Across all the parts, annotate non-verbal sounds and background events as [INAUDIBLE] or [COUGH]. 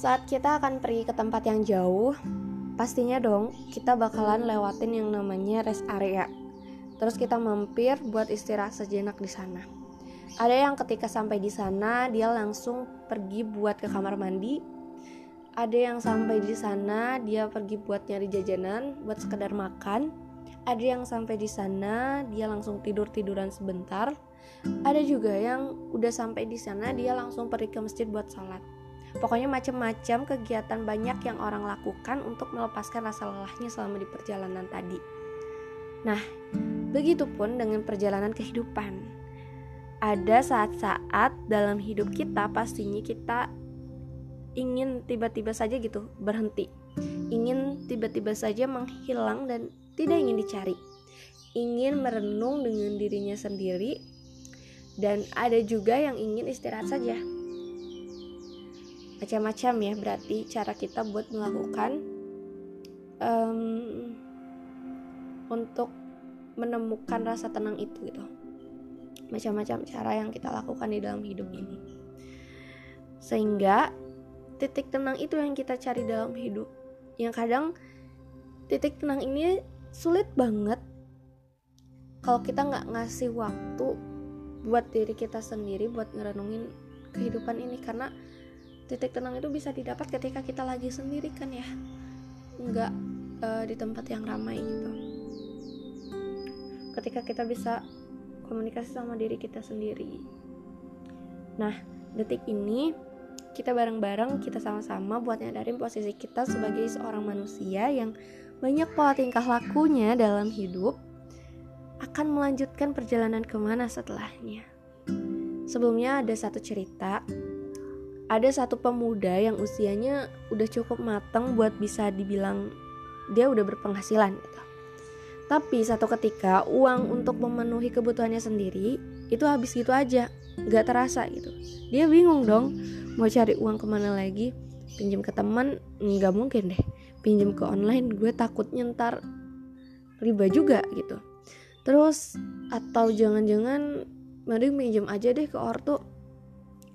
Saat kita akan pergi ke tempat yang jauh, pastinya dong kita bakalan lewatin yang namanya rest area. Terus kita mampir buat istirahat sejenak di sana. Ada yang ketika sampai di sana dia langsung pergi buat ke kamar mandi. Ada yang sampai di sana dia pergi buat nyari jajanan, buat sekedar makan. Ada yang sampai di sana dia langsung tidur-tiduran sebentar. Ada juga yang udah sampai di sana dia langsung pergi ke masjid buat sholat. Pokoknya macam-macam kegiatan banyak yang orang lakukan untuk melepaskan rasa lelahnya selama di perjalanan tadi. Nah, begitupun dengan perjalanan kehidupan. Ada saat-saat dalam hidup kita pastinya kita ingin tiba-tiba saja gitu berhenti. Ingin tiba-tiba saja menghilang dan tidak ingin dicari. Ingin merenung dengan dirinya sendiri dan ada juga yang ingin istirahat saja macam-macam ya berarti cara kita buat melakukan um, untuk menemukan rasa tenang itu gitu. Macam-macam cara yang kita lakukan di dalam hidup ini. Sehingga titik tenang itu yang kita cari dalam hidup. Yang kadang titik tenang ini sulit banget kalau kita nggak ngasih waktu buat diri kita sendiri buat ngerenungin kehidupan ini. Karena titik tenang itu bisa didapat ketika kita lagi sendiri kan ya? Nggak uh, di tempat yang ramai gitu. Ketika kita bisa komunikasi sama diri kita sendiri. Nah detik ini kita bareng-bareng kita sama-sama buat nyadarin posisi kita sebagai seorang manusia yang banyak pola tingkah lakunya dalam hidup akan melanjutkan perjalanan ke mana setelahnya. Sebelumnya ada satu cerita ada satu pemuda yang usianya udah cukup matang buat bisa dibilang dia udah berpenghasilan gitu. Tapi satu ketika uang untuk memenuhi kebutuhannya sendiri itu habis gitu aja, nggak terasa gitu. Dia bingung dong mau cari uang ke mana lagi, pinjam ke teman nggak mungkin deh, pinjam ke online gue takut nyentar riba juga gitu. Terus atau jangan-jangan mending pinjam aja deh ke ortu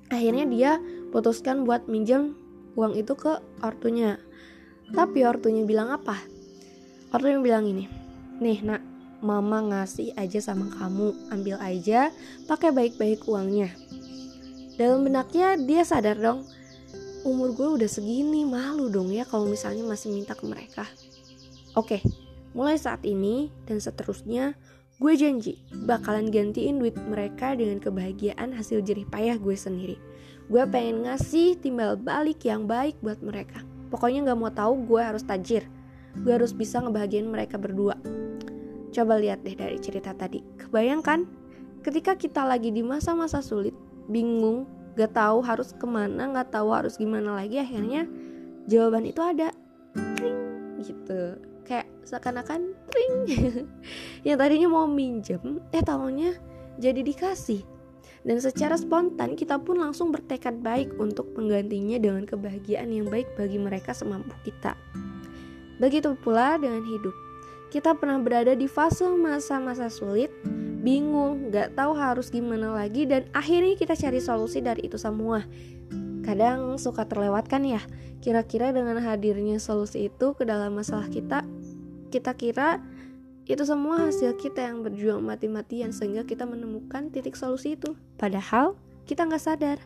akhirnya dia putuskan buat minjem uang itu ke ortunya. Tapi ortunya bilang apa? Ortunya bilang ini nih nak mama ngasih aja sama kamu ambil aja pakai baik-baik uangnya. Dalam benaknya dia sadar dong umur gue udah segini malu dong ya kalau misalnya masih minta ke mereka. Oke mulai saat ini dan seterusnya Gue janji bakalan gantiin duit mereka dengan kebahagiaan hasil jerih payah gue sendiri. Gue pengen ngasih timbal balik yang baik buat mereka. Pokoknya gak mau tahu gue harus tajir. Gue harus bisa ngebahagiain mereka berdua. Coba lihat deh dari cerita tadi. Kebayangkan ketika kita lagi di masa-masa sulit, bingung, gak tahu harus ke mana, gak tahu harus gimana lagi, akhirnya jawaban itu ada. Ring, gitu kayak seakan-akan tring [LAUGHS] yang tadinya mau minjem eh tahunya jadi dikasih dan secara spontan kita pun langsung bertekad baik untuk menggantinya dengan kebahagiaan yang baik bagi mereka semampu kita. Begitu pula dengan hidup. Kita pernah berada di fase masa-masa sulit bingung, gak tahu harus gimana lagi dan akhirnya kita cari solusi dari itu semua. Kadang suka terlewatkan ya kira-kira dengan hadirnya solusi itu ke dalam masalah kita kita kira itu semua hasil kita yang berjuang mati-matian sehingga kita menemukan titik solusi itu padahal kita nggak sadar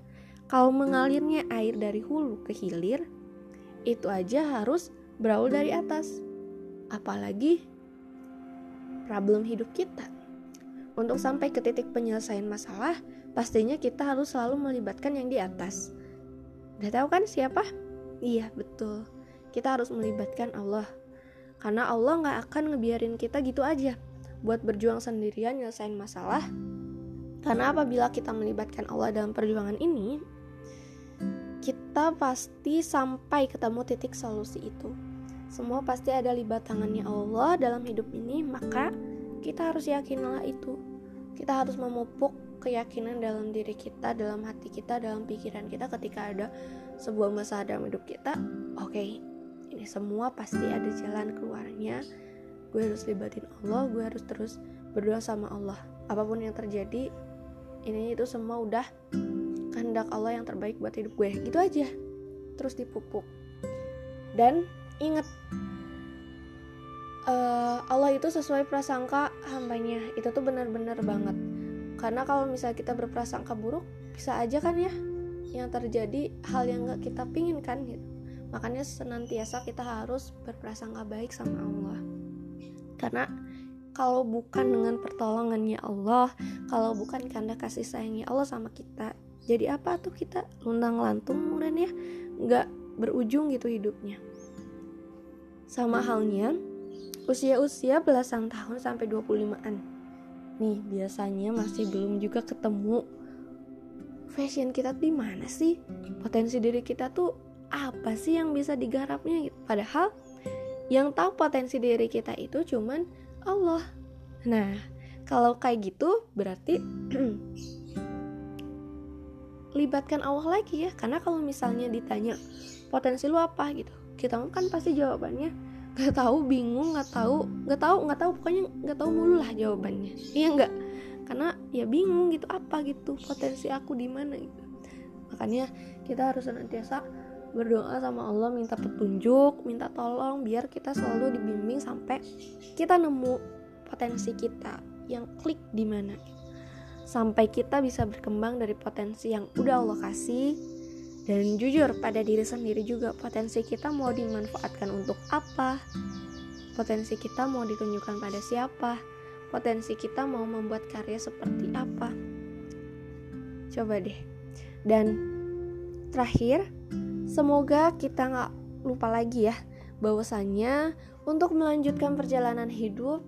kalau mengalirnya air dari hulu ke hilir itu aja harus berawal dari atas apalagi problem hidup kita untuk sampai ke titik penyelesaian masalah pastinya kita harus selalu melibatkan yang di atas Udah tahu kan siapa? Iya, betul. Kita harus melibatkan Allah. Karena Allah nggak akan ngebiarin kita gitu aja buat berjuang sendirian nyelesain masalah. Karena apabila kita melibatkan Allah dalam perjuangan ini, kita pasti sampai ketemu titik solusi itu. Semua pasti ada libat tangannya Allah dalam hidup ini, maka kita harus yakinlah itu. Kita harus memupuk keyakinan dalam diri kita, dalam hati kita, dalam pikiran kita ketika ada sebuah masalah dalam hidup kita. Oke, okay, ini semua pasti ada jalan keluarnya. Gue harus libatin Allah, gue harus terus berdoa sama Allah. Apa pun yang terjadi, ini itu semua udah kehendak Allah yang terbaik buat hidup gue. Gitu aja. terus dipupuk dan ingat uh, Allah itu sesuai prasangka hambanya itu tuh benar-benar banget karena kalau misalnya kita berprasangka buruk bisa aja kan ya yang terjadi hal yang gak kita pingin kan gitu makanya senantiasa kita harus berprasangka baik sama Allah. Karena kalau bukan dengan pertolongannya Allah kalau bukan karena kasih sayangnya Allah sama kita jadi apa tuh kita? Luntang lantung kemudian ya? Nggak berujung gitu hidupnya. Sama halnya usia-usia belasan tahun sampai 25-an nih biasanya masih belum juga ketemu. Fashion kita di mana sih? Potensi diri kita tuh apa sih yang bisa digarapnya gitu? Padahal yang tahu potensi diri kita itu cuman Allah. Nah kalau kayak gitu berarti [CLEARS THROAT] libatkan Allah lagi ya. Karena kalau misalnya ditanya potensi lu apa? gitu. Kita kan pasti jawabannya nggak tahu bingung nggak tahu nggak tahu nggak tahu. Pokoknya nggak tahu mulu lah jawabannya. Iya nggak? Karena ya bingung gitu apa gitu? Potensi aku di mana gitu? Makanya kita harus senantiasa berdoa sama Allah minta petunjuk minta tolong biar kita selalu dibimbing sampai kita nemu potensi kita yang klik di mana. Sampai kita bisa berkembang dari potensi yang udah Allah kasih. Dan jujur pada diri sendiri juga potensi kita mau dimanfaatkan untuk apa? Potensi kita mau ditunjukkan pada siapa? Potensi kita mau membuat karya seperti apa? Coba deh. Dan terakhir Semoga kita nggak lupa lagi ya bahwasannya untuk melanjutkan perjalanan hidup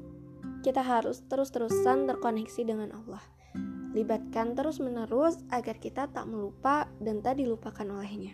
kita harus terus-terusan terkoneksi dengan Allah. Libatkan terus-menerus agar kita tak melupa dan tak dilupakan olehnya.